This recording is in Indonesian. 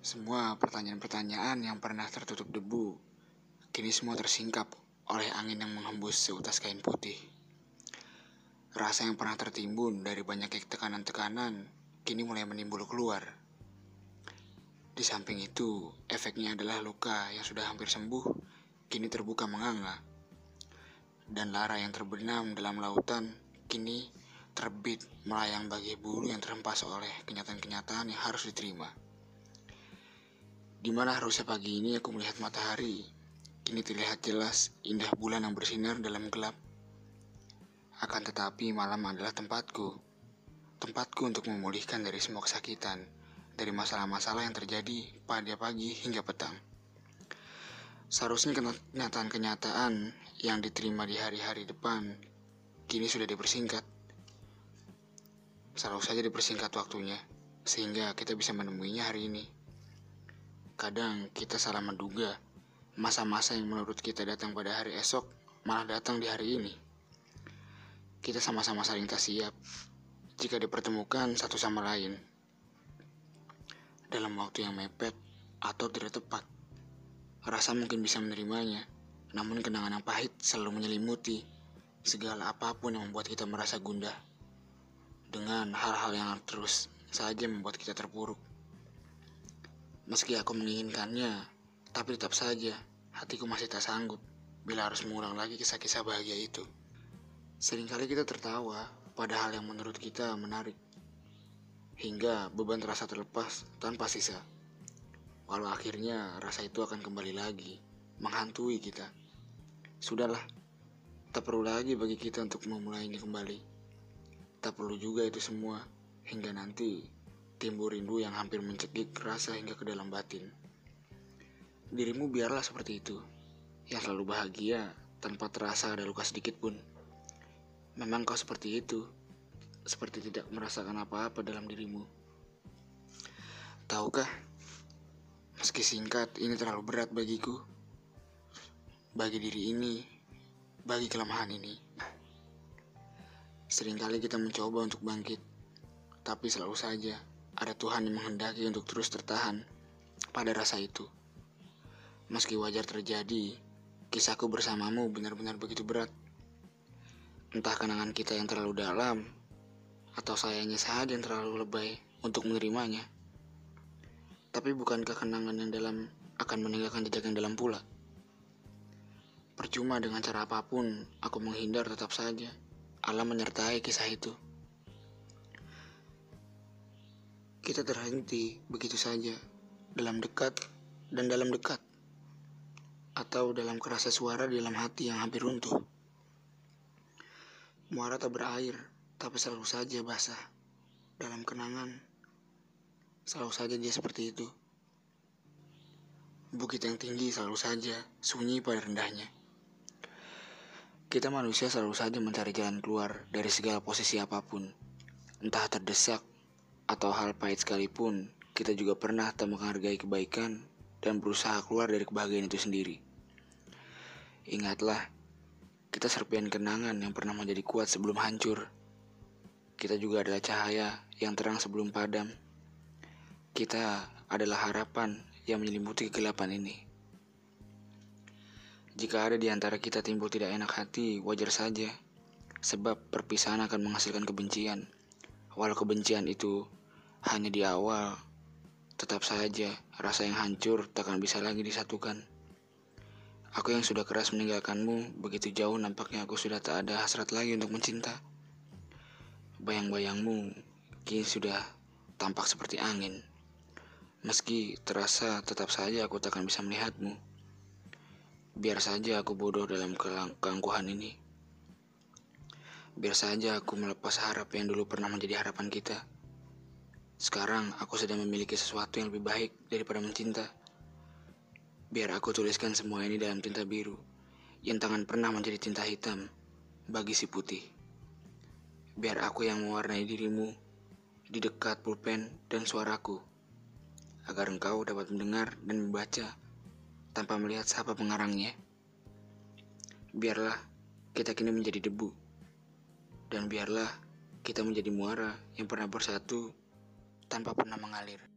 Semua pertanyaan-pertanyaan yang pernah tertutup debu, kini semua tersingkap oleh angin yang menghembus seutas kain putih. Rasa yang pernah tertimbun dari banyak tekanan-tekanan, kini mulai menimbul keluar. Di samping itu, efeknya adalah luka yang sudah hampir sembuh, kini terbuka menganga. Dan lara yang terbenam dalam lautan, kini terbit melayang bagi bulu yang terhempas oleh kenyataan-kenyataan yang harus diterima. Di mana harusnya pagi ini aku melihat matahari, kini terlihat jelas indah bulan yang bersinar dalam gelap. Akan tetapi malam adalah tempatku. Tempatku untuk memulihkan dari semua kesakitan, dari masalah-masalah yang terjadi pada pagi hingga petang. Seharusnya kenyataan-kenyataan yang diterima di hari-hari depan kini sudah dipersingkat. Selalu saja dipersingkat waktunya, sehingga kita bisa menemuinya hari ini. Kadang kita salah menduga masa-masa yang menurut kita datang pada hari esok malah datang di hari ini. Kita sama-sama saling tak siap jika dipertemukan satu sama lain dalam waktu yang mepet atau tidak tepat. Rasa mungkin bisa menerimanya, namun kenangan yang pahit selalu menyelimuti segala apa pun yang membuat kita merasa gundah dengan hal-hal yang terus saja membuat kita terpuruk. Meski aku menginginkannya, tapi tetap saja hatiku masih tak sanggup bila harus mengulang lagi kisah-kisah bahagia itu. Seringkali kita tertawa pada hal yang menurut kita menarik, hingga beban terasa terlepas tanpa sisa. Walau akhirnya rasa itu akan kembali lagi, menghantui kita. Sudahlah, tak perlu lagi bagi kita untuk memulainya kembali. Tak perlu juga itu semua, hingga nanti timbul rindu yang hampir mencekik rasa hingga ke dalam batin. Dirimu biarlah seperti itu, yang selalu bahagia tanpa terasa ada luka sedikit pun. Memang kau seperti itu, seperti tidak merasakan apa-apa dalam dirimu. Tahukah, meski singkat ini terlalu berat bagiku, bagi diri ini, bagi kelemahan ini. Seringkali kita mencoba untuk bangkit, tapi selalu saja ada Tuhan yang menghendaki untuk terus tertahan pada rasa itu. Meski wajar terjadi, kisahku bersamamu benar-benar begitu berat. Entah kenangan kita yang terlalu dalam, atau sayangnya saja yang terlalu lebay untuk menerimanya. Tapi bukankah kenangan yang dalam akan meninggalkan jejak yang dalam pula? Percuma dengan cara apa pun, aku menghindar tetap saja. Alam menyertai kisah itu. Kita terhenti begitu saja, dalam dekat dan dalam dekat, atau dalam kerasa suara di dalam hati yang hampir runtuh. Muara tak berair, tapi selalu saja basah. Dalam kenangan, selalu saja dia seperti itu. Bukit yang tinggi selalu saja sunyi pada rendahnya. Kita manusia selalu saja mencari jalan keluar dari segala posisi apa pun, entah terdesak atau hal pahit sekalipun, kita juga pernah tak menghargai kebaikan dan berusaha keluar dari kebahagiaan itu sendiri. Ingatlah, kita serpian kenangan yang pernah menjadi kuat sebelum hancur. Kita juga adalah cahaya yang terang sebelum padam. Kita adalah harapan yang menyelimuti kegelapan ini. Jika ada di antara kita timbul tidak enak hati, wajar saja. Sebab perpisahan akan menghasilkan kebencian. Walau kebencian itu hanya di awal, tetap saja rasa yang hancur takkan bisa lagi disatukan. Aku yang sudah keras meninggalkanmu, begitu jauh nampaknya aku sudah tak ada hasrat lagi untuk mencinta. Bayang-bayangmu kini sudah tampak seperti angin. Meski terasa tetap saja aku takkan bisa melihatmu. Biar saja aku bodoh dalam keangkuhan ini. Biar saja aku melepas harap yang dulu pernah menjadi harapan kita. Sekarang aku sedang memiliki sesuatu yang lebih baik daripada mencinta. Biar aku tuliskan semua ini dalam tinta biru, yang tangan pernah menjadi tinta hitam bagi si putih. Biar aku yang mewarnai dirimu di dekat pulpen dan suaraku, agar engkau dapat mendengar dan membaca tanpa melihat siapa pengarangnya. Biarlah kita kini menjadi debu, dan biarlah kita menjadi muara yang pernah bersatu tanpa pernah mengalir.